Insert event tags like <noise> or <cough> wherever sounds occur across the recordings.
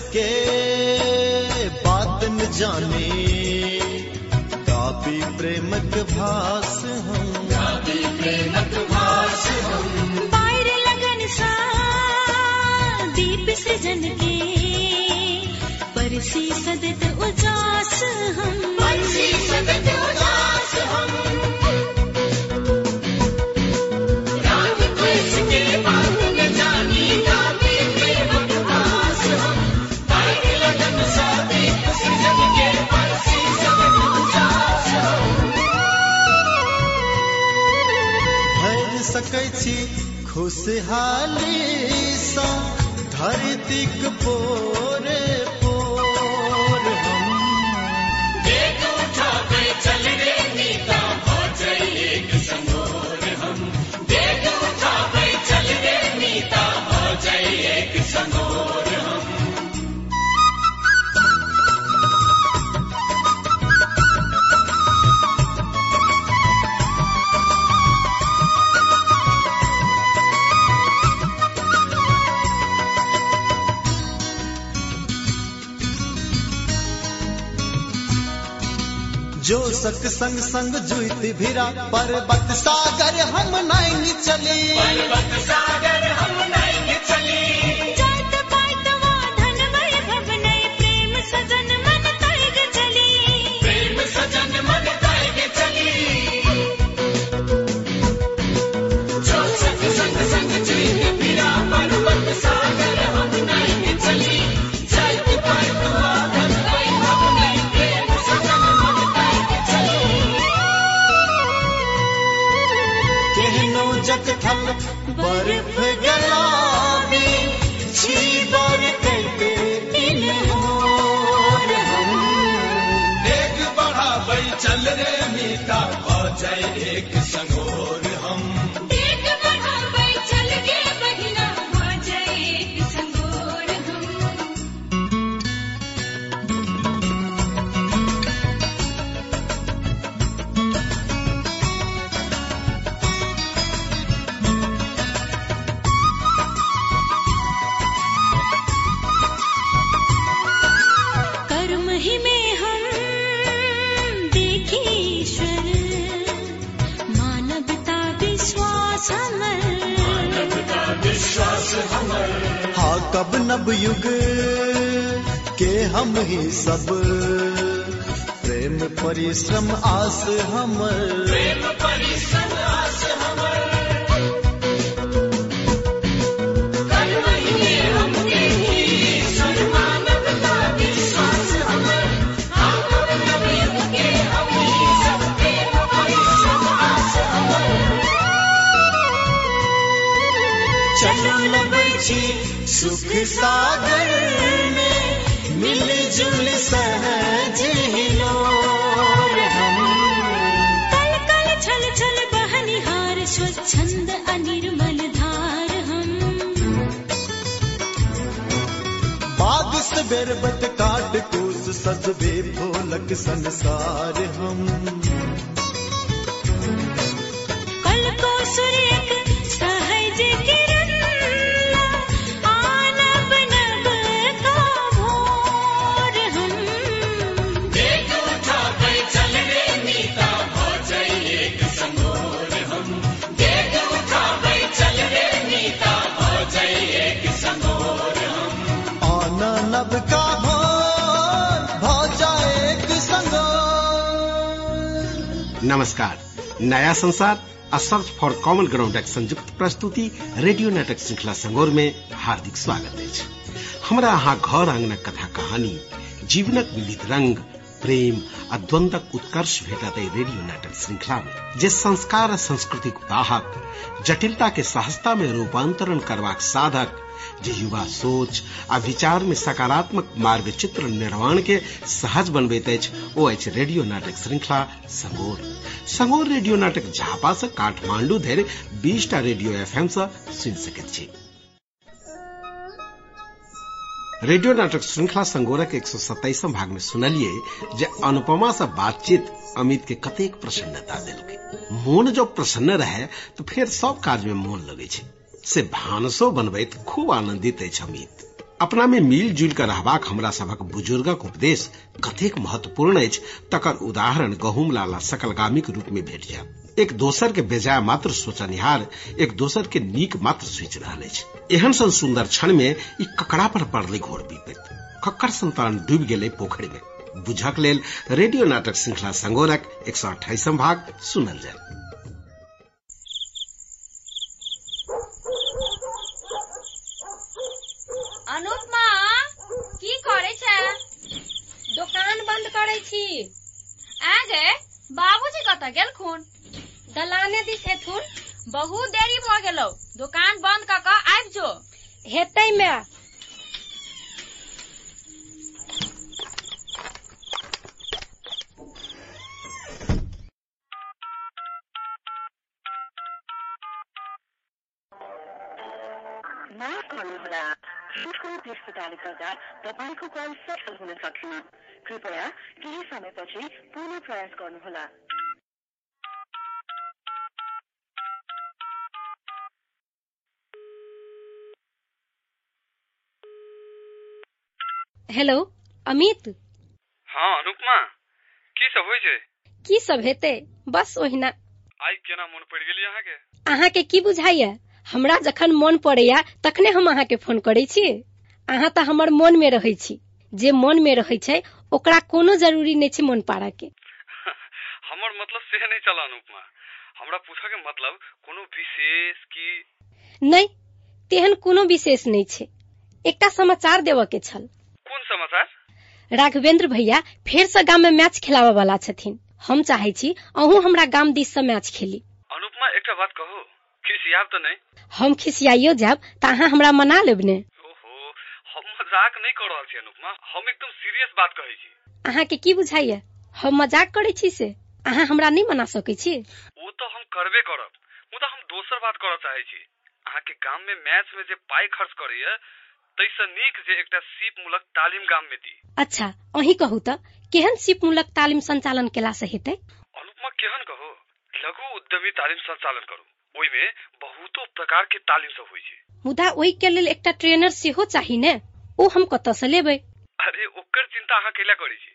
के बात न जाने। कापी प्रेमक भास हम। पायर लगन सा दीप सृजन के। परसी सदत उजास हम। परसी सदत उजास हम। खुशहाली सा धरतीक पोरे जो सक संग संग जुइत भिरा, पर्वत सागर हम नहीं चले। पर्वत सागर हम नहीं चल रे मीता हो एक संगोर हम ही सब। प्रेम परिश्रम आस हम। प्रेम परिश्रम आस सुख सागर। जुल सहज हिलोर कल कल छल छल बहनिहार स्वच्छंद अनिर्मल धार हम। बाग सवेर काट कोस सजबे भोलक संसार हम। नमस्कार। नया संसार सर्च फॉर कॉमन ग्राउंड संयुक्त प्रस्तुति रेडियो नाटक श्रृंखला संगोर में हार्दिक स्वागत अछि हमरा अहाँ घर आंगनक कथा कहानी, जीवनक विविध रंग प्रेम द्वंद्वक उत्कर्ष भेटत एहि रेडियो नाटक श्रृंखला में जे संस्कार आ संस्कृतिक वाहक जटिलता के सहजता में रूपांतरण करबाक साधक, जे युवा सोच आ विचार में सकारात्मक मार्ग चित्र निर्माण के सहज बनबैत अछि, ओ अछि रेडियो नाटक श्रृंखला, संगोर। संगोर रेडियो नाटक झापा से काठमांडू धरि बीसटा रेडियो एफएम से सुनि सकैत छी। रेडियो नाटक श्रृंखला संगोरक एक सौ भाग में सुनलिए जे अनुपमा से बातचीत अमित के कतेक प्रसन्नता देलकै। मोन जो प्रसन्न रहे तो फिर सब काज में मोन लगे छै। से भानसो बनबैत खूब आनंदित अमित। अपना में मिल जुल कर रहबाक हमरा सभक बुजुर्गक उपदेश कतेक महत्वपूर्ण अछि, तकर उदाहरण गहुम लाला के रूप में भेट जायत। एक दोसर के बेजाय मात्र सोचनिहार, एक दोसर के नीक मात्र सोचि रहल अछि। एहन सन सुंदर क्षण में ई ककड़ा पर पड़ले घोर विपैत कक्कर संतान डूबि गेलै पोखरि में बुझक लेल रेडियो नाटक श्रृंखला संगोरक एक सौ अट्ठाईसम भाग सुनल जाय। अनुपमा की करे छै? दोकान बंद करे छी। आ गे बाबूजी कतऽ गेलखुन? दलाने दिस हेथुन। बहुत देरी भऽ गेलौ। दुकान बंद कऽ कऽ आबि जो। हेतै मे गर्दा तपाईँको कल सफल हुन सकेन कृपया केही समयपछि पुनः प्रयास गर्नुहोला हेलो अमित हँ अनुपमा की सब होइ छै? की सब हेतै? बस ओहिना। आइ केना मोन पड़ि गेली अहाँके? अहाँके की बुझाइया हमरा जखन मोन पड़ैया तखने हम अहाँके फ़ोन करै छी। अहाँ तऽ हमर मोन में रहै छी। जे मोन में रहै छै ओकरा कोनो ज़रूरी नहि छै मोन पाड़ऽ के <laughs> हमर मतलब से नहीं चला अनुपमा हमरा पूछा के मतलब कोनो विशेष की? नहि तेहन कोनो विशेष नहि छै। एकटा समाचार देबऽ के छल। कोन समाचार? राघवेंद्र भैया फेर से गाम में मैच खेलाबऽ वाला छथिन। हम चाहै छी अहूँ हमरा गाम दिस से मैच खेली। अनुपमा एकटा बात कहू। खिसियाब तऽ नहीं? हम खिसियाइयो जायब तऽ अहाँ हमरा मना लेब ने? ओहो हम मज़ाक नहीं कर रहल छी अनुपमा। हम एकदम सीरियस बात कहै छी। अहाँके की बुझाइया हम मज़ाक करै छी से? अहाँ हमरा नहि मना सकै छी? ओ तऽ हम करबे करब मुदा हम दोसर बात करऽ चाहै छी। अहाँके गाम में मैच में जे पाई खर्च करैया तैसे नीक जे एकटा सीप मूलक तालीम गाम में दी अच्छा अहीं कहू तऽ केहन सिप मूलक तालीम संचालन केला से हेतै? अनुपमा केहन कहो लघु उद्यमी तालीम संचालन करू। ओहिमे बहुतो प्रकार के तालीम सब होइ छै। मुदा ओहि के लेल एकटा ट्रेनर सेहो चाही ने। ओ हम कतऽ से लेबै? अरे ओकर चिंता अहाँ कैला करै छी।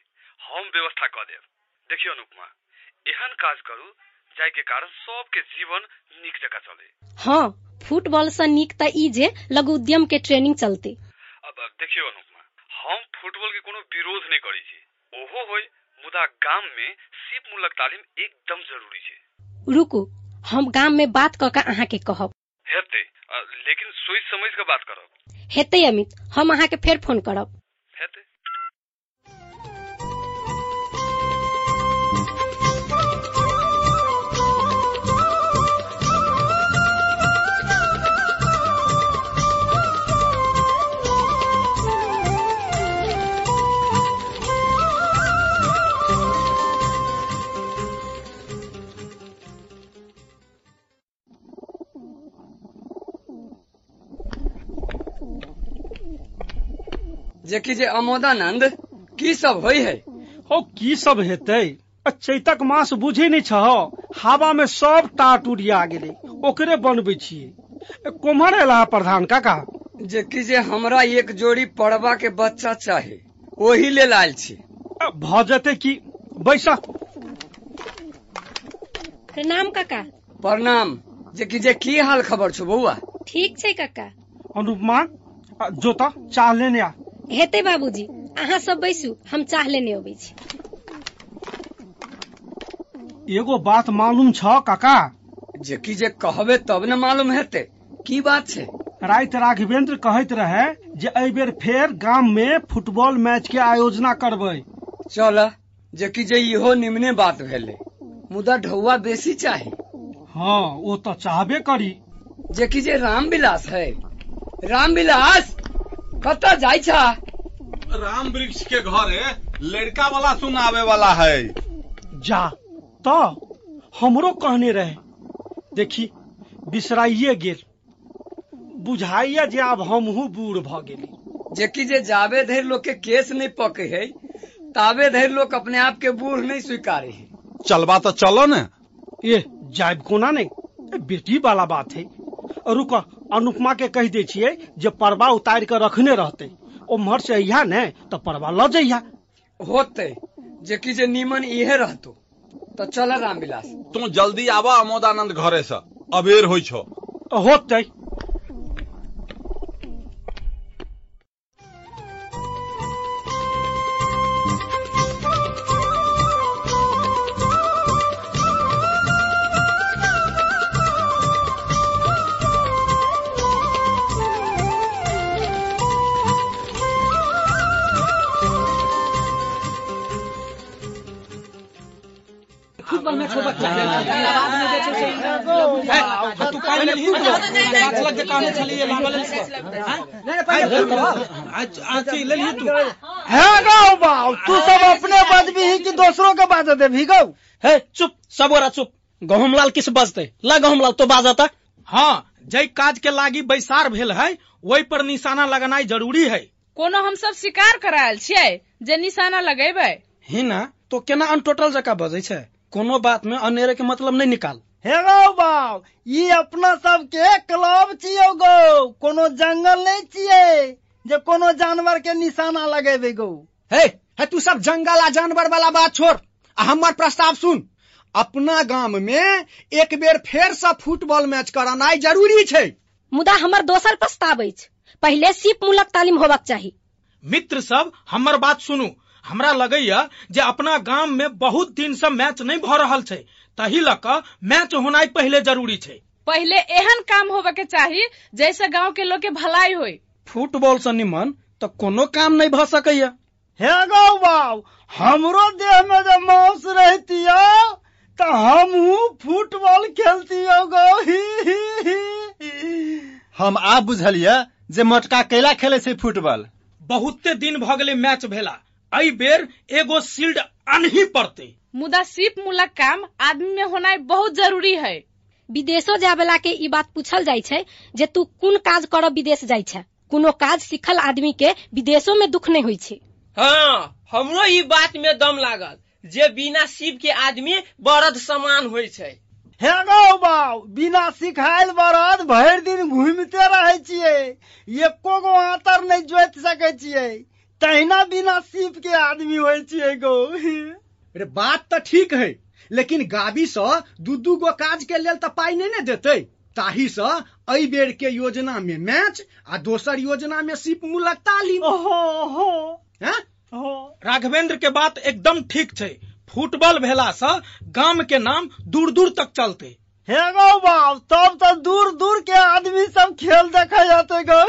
हम व्यवस्था कऽ देब। देखियो अनुपमा एहन काज करू जाय के कारण सबके जीवन नीक जकाँ चले। हाँ फुटबॉल से नीक ई जे लघु उद्यम के ट्रेनिंग चलते। अब देखियो अनुपमा हम फुटबॉल के कोनो विरोध नहीं करै छी। ओहो होय मुदा गाम में सीप मूलक तालीम एकदम ज़रूरी छै। रुकू हम गाम में बात कऽ के अहाँके कहब। हेतै लेकिन सोच समझ के बात करब। हेतै अमित हम अहाँके फेर फ़ोन करब। हेतै। जेकि जे अमोदानंद की सब होय है? हो की सब हेतै? आ चैतक मास बुझे नहीं छह। हवा में सब टाट उड़िया गेलै। ओकरे बनबै छियै। ए, कोम्हर एला प्रधान काका। जेकि जे हमरा एक जोड़ी पड़वा के बच्चा चाहे ओही ले आयल छी। भऽ जेतै कि? बैसा। प्रणाम काका। प्रणाम। जेकि जे की हाल खबर छौ बौआ? ठीक छै काका। अनुपमा आ, जो चाह लेने आ। हेतै बाबूजी अहाँ सब बैसू हम चाह लेने अबै छी। एगो बात मालूम छ काका? जेकि जे कहबे तब न मालूम हेतै। की बात छै? राति राघवेंद्र कहैत रहे जे एहि बेर फेर गाम में फुटबॉल मैच के आयोजना करबै। चल जेकि जे इहो निम्ने बात भेलै। मुदा ढौआ बेसी चाही। हाँ ओ तऽ चाहबे करी। जेकि जे राम विलास है। राम विलास कतऽ जाइ छा राम वृक्ष के घरे लड़का वाला सुनावे वाला है। जा तऽ हमरो कहने रहे। देखी बिसराइए गेल। बुझाइए जे आब हमहू बूढ़ भऽ गेली। जेकि जे जाबे धरि लोग के केस नहीं पके है ताबे धरि लोग अपने आप के बूढ़ नहीं स्वीकारे है। चलबा तो चलो ने। ए जायब कोना नहीं? बेटी वाला बात है। रुक अनुपमा के कह दे छियै जे उतार उतारि के रखने रहते। उम्हर से अहिया ने तो परवा ल जइया होते। जे कि जे नीमन इहे रहतो तो चल रामविलास। तू जल्दी आवा अमोदानंद घरे से अबेर होइ छो। होते। तू। सब अपने बजबी ही कि दूसरों के बाज दे भी गौ? है चुप सबोरा चुप। गहुमलाल किस बजते ला गहुमलाल तो बाजता हाँ जय काज के लागी बैसार भेल है वही पर निशाना लगनाई ज़रूरी है। कोनो हम सब शिकार करायल छियै जे निशाना लगेबै? ही ना तो केना अनटोटल जका बजै छै? कोनो बात में अनेरे के मतलब नहीं निकाल। हे गौ बाऊ ई अपना सब के क्लब छियो गौ। कोनो जंगल नहीं छिये जे कोनो जानवर के निशाना लगेबे गौ। हे है तू सब जंगल आ जानवर वाला बात छोड़ आ हमर प्रस्ताव सुन। अपना गाँव में एक बेर फेर से फुटबॉल मैच करानाइ ज़रूरी छै। मुदा हमर दोसर प्रस्ताव अछि पहिले सीप मूलक तालीम होबाक चाही। मित्र सब हमर बात सुनू। हमरा लगैया जे अपना गाँव में बहुत दिन से मैच नहीं भ रहल छै। तही लऽ कऽ मैच होनाइ पहिले ज़रूरी छै। पहिले एहन काम होबे के चाही जैसे गाँव के लोग के भलाई होई फुटबॉल से निमन तो कोनो काम नहीं भ सकैया हे गौ बाऊ हमरो देह में जब मांस रहतिया तो हमहू फुटबॉल खेलतियो गौ। ही, ही, ही। हम आब बुझलियै जे मोटका कैला खेले से फुटबॉल। बहुते दिन भ गेलै मैच भेला। एहि बेर एगो सील्ड अनही पड़ते। मुदा सीप मूलक काम आदमी में होना बहुत ज़रूरी है। विदेशो जाय वाला के ई बात पूछल जाइ छै जे तू कोन काज करब विदेश जाइ छै। कोनो काज सिखल आदमी के विदेशो में दुख नहीं होइ छै। हाँ हमरो ई बात में दम लागल जे बिना सीप के आदमी बरद समान छै। हे गौ बिना सिखायल बरद भरि दिन घूमते रहे छियै। एको गो आतर नहीं जोत सके छियै। तहिना बिना सीप के आदमी छियै गौ। रे बात तऽ ठीक है लेकिन गाबी सँ दू दू गो काज के लेल तऽ पाइ नहि ने देतै। ताही सँ एहि बेर के योजना में मैच आ दोसर योजना में सीप मूलक तालीम। हैं? राघवेंद्र के बात एकदम ठीक छै। फुटबॉल भेला से गाम के नाम दूर दूर तक चलते। हे गौ बाऊ तब तो दूर दूर के आदमी सब खेल देखे जाते गौ।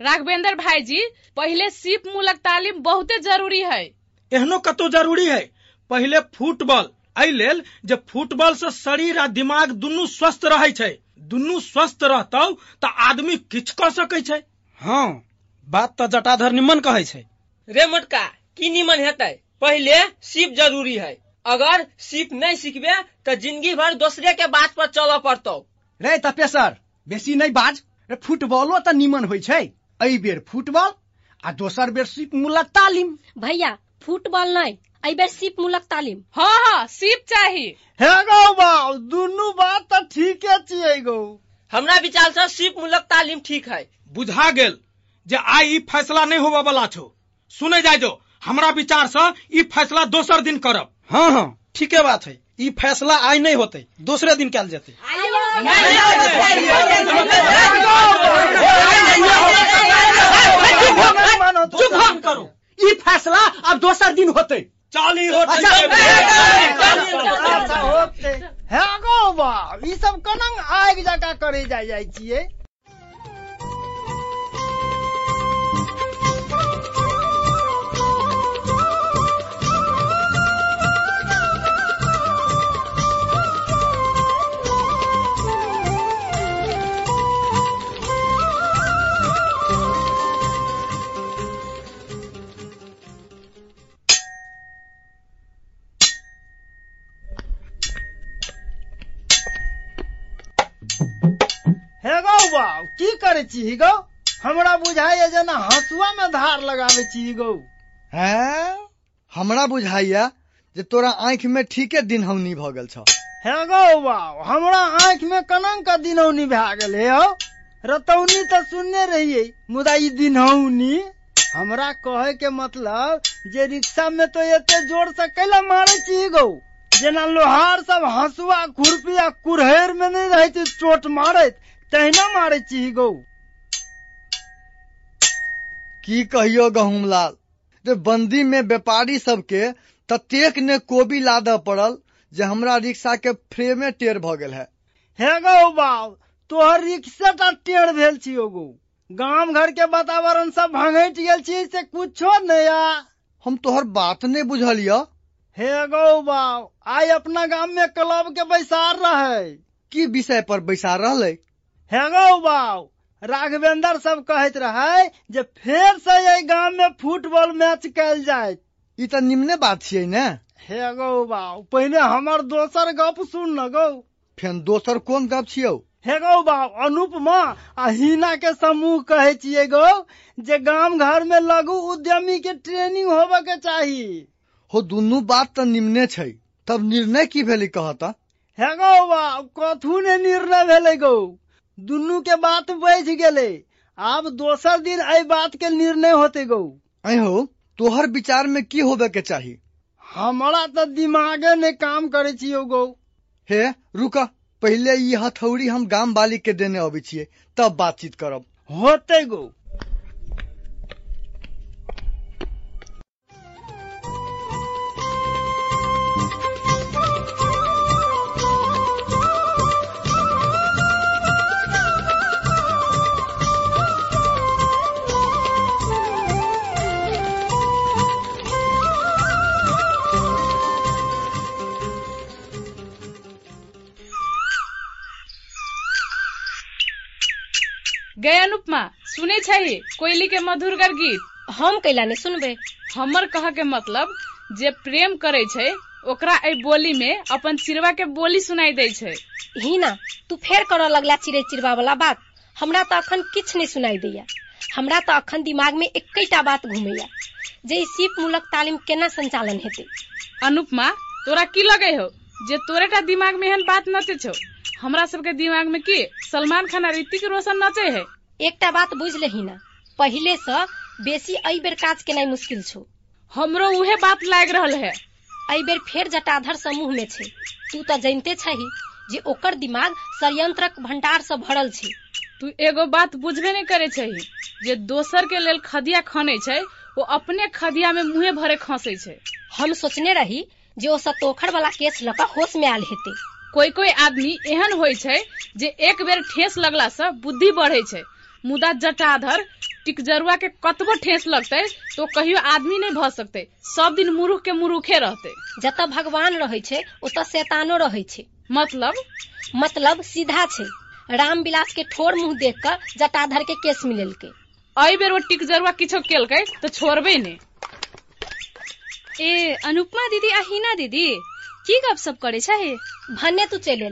राघवेंद्र भाईजी पहिले सीप मूलक तालीम बहुते ज़रूरी है एहनो कतो ज़रूरी है पहिले फुटबॉल। एहि लेल जे फुटबॉल से शरीर आ दिमाग दुनू स्वस्थ रहे छै। दुनू स्वस्थ रहतौ तऽ आदमी किछ कर सकै छै। हाँ बात तो जटाधर निमन कहे छै। रे मोटका की निमन हेतै? पहिले सीप ज़रूरी है अगर सीप नहीं सीखबे तो ज़िंदगी भर दूसरे के बात पर चलऽ पड़तौ। रे तपेसर बेसी नहीं बाज। रे फुटबॉलो तऽ निमन होइ छै। एहि बेर फुटबॉल आ दोसर बेर सीप मूलक तालीम। भैया फुटबॉल नहीं एहि बेर सीप मूलक तालीम। हाँ हाँ सीप चाही। हे गौ बाऊ दुनू बात तऽ ठीके छियै गौ। हमरा विचार से सीप मूलक तालीम ठीक है। बुझा गेल जे आइ ई फैसला नहीं होबा वाला छौ। सुने जाय जो हमरा विचार से ई फैसला दोसर दिन करब। हाँ हाँ ठीके बात है। ई फैसला आई नहीं होते दूसरे दिन कल जेते। चुप करो ये फैसला अब दोसर दिन होते। चाली हे गौ बा ई सब कनंग आग जका करे जाय जाए छियै। हे गौ बाऊ की करे छी गौ हमरा बुझाइए जेना हसुआ में धार लगावे छी गौ हैं? हमरा बुझाइया जे तोरा आँखि में ठीके दिन हौनी भऽ गेल छ। हे गौ बाऊ हमरा आँखि में कनंग का दिनौनी भए गेल हे हो रतौनी तो सुनने रहिए मुदा ई दिनौनी हमरा कहे के मतलब जे रिक्शा में तो एते ज़ोर से कैला मारे छी गौ जेना लोहार सब हंसुआ खुरपी आ कुरहैर में नहीं रहे चोट मारैत तहिना मारे छी गौ। की कहियो गहुमलाल जे बंदी में व्यापारी सबके ततेक ने कोबी लादऽ पड़ल जे हमरा रिक्शा के फ्रेमे टेढ़ भऽ गेल है। हे गौ बाब तोहर रिक्शा टा टेढ़ भेल छियो गौ। गाँव घर के वातावरण सब भंगैट गेल छी से कुछो नया। हम तोहर बात नहीं बुझलिय। हे गौ बाब आइ अपना गाँव में क्लब के बैसार रहे। की विषय पर बैसार रहले? हे गौ बाब राघवेंद्र सब कहैत रहे जे फेर से एहि गाँव में फुटबॉल मैच कल ई त निम्ने बात छियै ने। हे गौ बाब पहिने हमर दोसर गप सुन न गौ। फेन दोसर कोन गप छियौ? हे गौ बाब अनुपमा आ हिना के समूह कहे छियै गौ जे गाँव घर में लघु उद्यमी के ट्रेनिंग होबे के चाही। हो दुनू बात त निम्ने छै। तब निर्णय की भेलै कहता? हे गौ बाब कथू ने निर्णय भेलै गौ? दुनू के बात बैठ गए आब दोसर दिन आई बात के निर्णय होते गौ। अहो तोहर विचार में की होबे के चाहिए हमारा तो दिमागे ने काम करे छियो गौ। हे रुका पहले ये हथौड़ी हम गाम बालिक के देने अबे छिए तब बातचीत करब। होते गौ। सुने छै कोयली के मधुर गर गीत? हम कैला नहीं सुनबे। हमर कह के मतलब जे प्रेम करे छै ओकरा एहि बोली में अपन चिड़वा के बोली सुनाई दे छै। ही ना तू फेर करऽ लगला चिड़ै चिड़वा वाला बात। हमरा तो अखन किछ नहीं सुनाई दैया। हमरा तो अखन दिमाग में एकैटा बात घूमैया। जे सीप मूलक तालीम केना संचालन हेतै? अनुपमा तोरा की लगे हो? जे तोरेटा दिमाग में एहन बात नचे छौ? हमरा सबके दिमाग में की सलमान खान ऋतिक रोशन नचे है? एकटा बात बुझ लही ना। पहिले से बेसी एहि बेर काज केनाइ मुश्किल छो। हमरो उहे बात लाग रहल है। एहि बेर फेर जटाधर समूह में छै। तू तो जानते छही जे ओकर दिमाग षड्यंत्रक भंडार से भरल छै। तू एगो बात बुझबे नहीं करे छही जे दोसर के लेल खदिया खने छै वो अपने खदिया में मुंहे भरे खसे छै। हम सोचने रही जे ओ सतोखर वाला केस लऽ कऽ होश में आयल हेते। कोई कोई आदमी एहन होइ छै जे एक बेर ठेस लगला से बुद्धि बढ़े छै। मुदा जटाधर टिकजरुआ के कतबो ठेस लगते तो कहियो आदमी नहीं भ सकते। सब दिन मुरुख के मुरुखे रहते। जतऽ भगवान रहे छै ओतऽ शैतानो रहे छै। मतलब? मतलब सीधा छै। राम विलास के ठोर मुँह देख कर जटाधर के केस मिलेलकै। एहि बेर ओ टिकजरुआ किछो केलकै तो छोड़बे ने। ए अनुपमा दीदी आ हिना दीदी की गप सब करे छै? भन्ने तू चले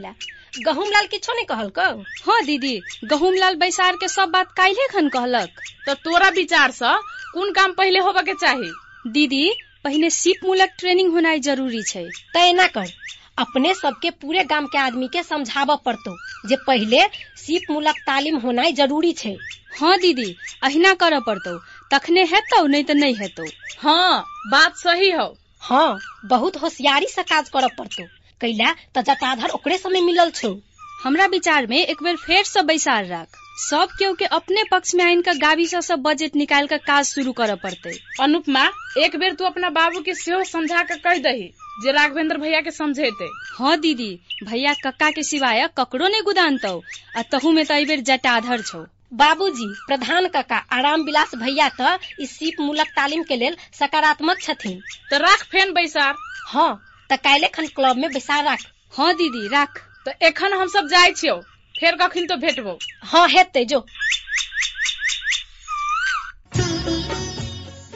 ला गहूम लाल किछो नहीं कहल कौ हाँ दीदी गहूम लाल बैसार के सब बात काल्हे खन कहलक। तो तोरा विचार से कौन काम पहले होबे के चाही? दीदी पहिने सीप मूलक ट्रेनिंग होनाइ जरूरी छै। तय ना कर अपने सबके पूरे गांव के आदमी के समझाबऽ पड़तो जे पहले सीप मूलक तालीम होनाइ जरूरी छै। हाँ दीदी अहिना करऽ पड़तौ। तखने हेतौ नहीं तो नहीं हेतौ। हाँ बात सही हो। हाँ बहुत होशियारी से काज करऽ पड़तो। कैला त जटाधर ओकरे समय मिलल छौ। हमरा विचार में एक बेर फेर से बैसार राख। सब केहू के अपने पक्ष में आइन का गावी से सब बजट निकाल कर काज शुरू करे पड़ते। अनुपमा एक बेर तू अपना बाबू के सेहो समझा कर कह दही जे राघवेंद्र भैया के समझेते। हाँ दीदी भैया कक्का के सिवाय ककरो नहीं गुदानतौ आ तहू में तो बेर जटाधर छौ। बाबूजी प्रधान कका आराम विलास भैया त ई सीप मूलक तालीम के लेल सकारात्मक छथिन। तो राख फेन बैसार। हाँ त काल्हि खन क्लब में बैसार राख। हाँ दीदी राख। तो एखन हम सब जाय छियौ फेर कखन तो भेटबो। हाँ हेतै जो।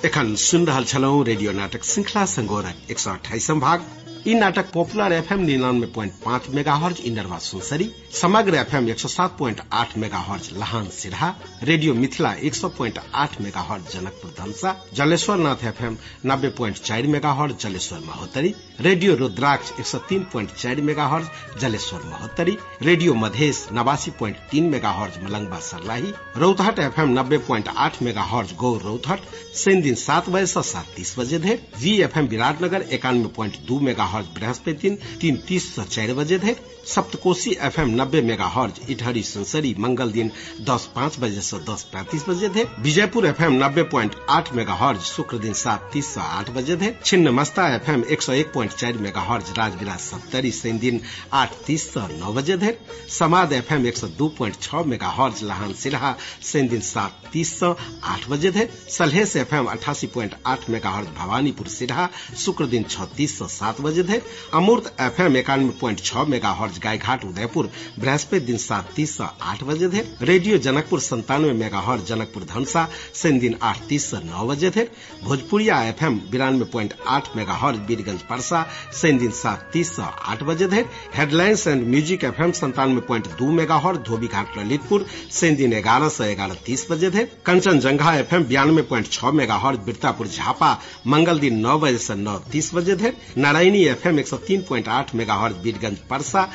एखन सुन रहल छलौं रेडियो नाटक श्रृंखला संगोरक एक सौ अठाईसम भाग। ई नाटक पॉपुलर एफएम निन्यानवे प्वाइंट पाँच मेगा हर्ज इनरवा सुनसरी, समग्र एफएम एक सौ सात प्वाइंट आठ मेगा हर्ज लहान सिरहा, रेडियो मिथिला एक सौ प्वाइंट आठ megahertz Janakpur धनसा Jaleshwar Nath FM नब्बे प्वाइंट चार megahertz Jaleshwar Mahottari, radio Rudraksha एक सौ तीन प्वाइंट चार megahertz Jaleshwar Mahottari, radio Madhesh नवासी प्वाइंट तीन megahertz Malangwa Sarlahi, Rautahat FM नब्बे प्वाइंट आठ मेगा हर्ज गौ रौतहट शनि दिन सात बजे से सात तीस बजे धरि जी एफ़ एम विराटनगर एकानवे प्वाइंट दू मेगा बृहस्पति दिन तीन तीस से चार बजे धरि सप्तकोशी एफ़ एम नब्बे मेगा हॉर्ज इटहरी संसरी, मंगल दिन दस पाँच बजे से दस पैंतीस बजे थे। विजयपुर एफ़ एम नब्बे प्वाइंट आठ मेगा हर्ज शुक्र दिन सात तीस से आठ बजे थे। छिन्न मस्ता एफ़ एम एक सौ एक प्वाइंट चार मेगा हर्ज राजविलास सत्तरी, शनि दिन आठ तीस से नौ बजे धरि समाद एफएम एक सौ दो प्वाइंट छह मेगा हॉर्ज लहान सिल्हा, शनि दिन सात तीस से आठ बजे थे। सलहेस एफएम अठासी प्वाइंट आठ मेगा हॉर्ज भवानीपुर सिरहा शुक्र दिन छत्तीस से सात बजे थे। अमूर्त एफएम इक्यानवे प्वाइंट छह मेगा हर्ज गायघाट उदयपुर, बृहस्पति दिन सात तीस ऐसी आठ बजे धरि। रेडियो जनकपुर संतानवे मेगा हर्ज जनकपुर धनसा, शनि दिन आठ तीस ऐसी नौ बजे धरि। भोजपुरिया एफ़ एम बिरानवे प्वाइंट आठ मेगा हर्ज बीरगंज परसा, शनि दिन सात तीस ऐसी आठ बजे धरि। Headlines and music F M संतानवे प्वाइंट दू हर्ज धोबीघाट ललितपुर, शनि दिन ग्यारह ऐसी ग्यारह तीस बजे धरि। कंचनजंघा एफएम बयानवे प्वाइंट छह मेगा हर्ज बिरतापुर झापा, मंगल दिन नौ बजे से नौ तीस बजे धरि। नारायणी एफएम एक सौ तीन प्वाइंट आठ मेगा हर्ज बीरगंज परसा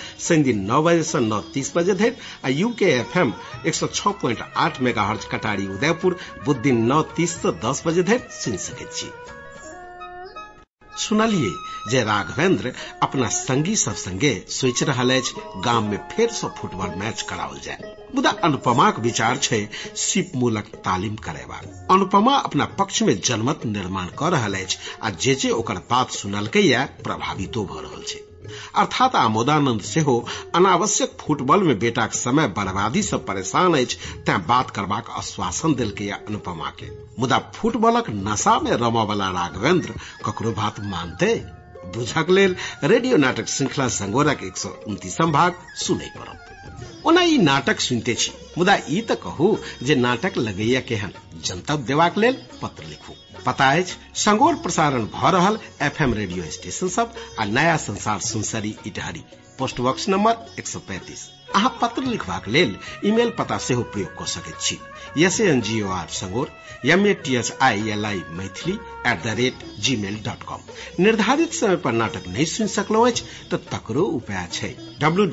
दिन नौ बजे से नौ तीस बजे धरि आ यूके एफएम एक सौ छह प्वाइंट आठ मेगा हर्ज कटारी उदयपुर बुध दिन नौ तीस से दस बजे धरि सुनि सकैत सुनलिए जे राघवेंद्र अपना संगी सब संगे सोचि रहल अछि, गाम में फेर से फुटबॉल मैच कराओल जाय। मुदा अनुपमा अनुपमाक विचार छै, सिप मूलक तालीम करेबाक। अनुपमा अपना पक्ष में जनमत निर्माण कर रहल अछि, आ जे जे ओकर बात सुनलकै या प्रभावितो भ रहल छै। अर्थात आमोदानंद सेहो अनावश्यक फुटबॉल में बेटाक समय बर्बादी से परेशान अछि, तैं बात करबाक आश्वासन देलकै या अनुपमा के मुदा फुटबॉलक नशा में रमा वाला राघवेंद्र ककरो बात मानते? बुझक लेल रेडियो नाटक श्रृंखला संगोरक एक सौ उनतीसम भाग सुनै पड़त। ओना ई नाटक सुनते छी, मुदा ई त कहू जे नाटक लगैया केहन। जनतब देबाक लेल पत्र लिखू। पता अछि संगोर प्रसारण भ रहल एफएम रेडियो स्टेशन सब आ नया संसार Sunsari Itahari. Post box number एक सौ पैंतीस। अहाँ पत्र लिखबाक लेल ईमेल पता सेहो प्रयोग कऽ सकैत छी। S N G O R संगोर M A T H I L I Maithili at the rate Gmail dot com निर्धारित समय पर नाटक नहीं सुन सकलो अछि, तऽ तकरो उपाय छै। W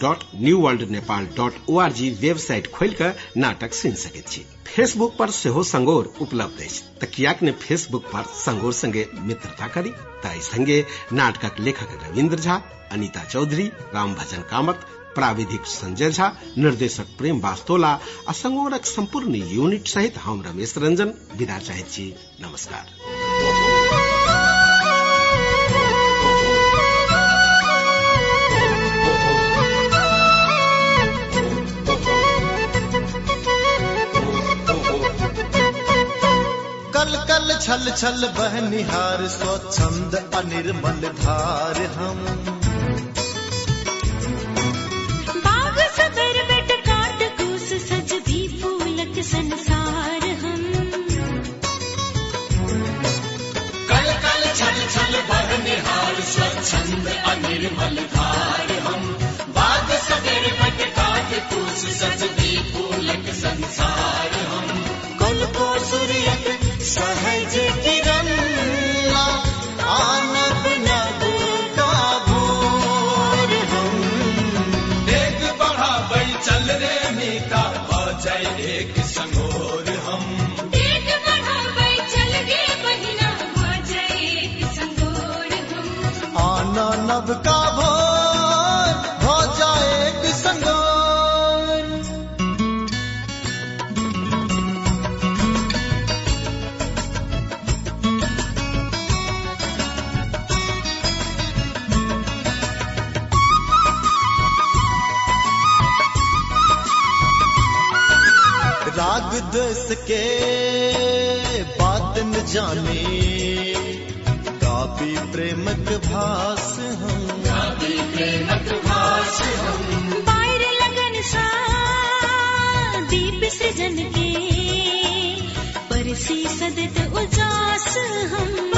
dot new world Nepal dot O R G website खोलि कऽ नाटक सुनि सकैत छी। फेसबुक पर सेहो संगोर उपलब्ध अछि। तऽ कियाक ने फेसबुक पर संगोर संगे मित्रता करी, ताहि संगे नाटकक लेखक रविन्द्र झा, अनीता चौधरी, राम भजन कामत प्राविधिक संजय झा, निर्देशक प्रेम वास्तोला आ संगोरक संपूर्ण यूनिट सहित हम रमेश रंजन विदा चाहैत छी नमस्कार। छल छल बहनिहार, स्वच्छंद अनिर्मल धार हम। and राग इसके बात न जाने। काफ़ी प्रेमक भास हम। काफ़ी प्रेमक भास हम। बाहर लगन सा दीप सृजन के परसी सदत उजास हम।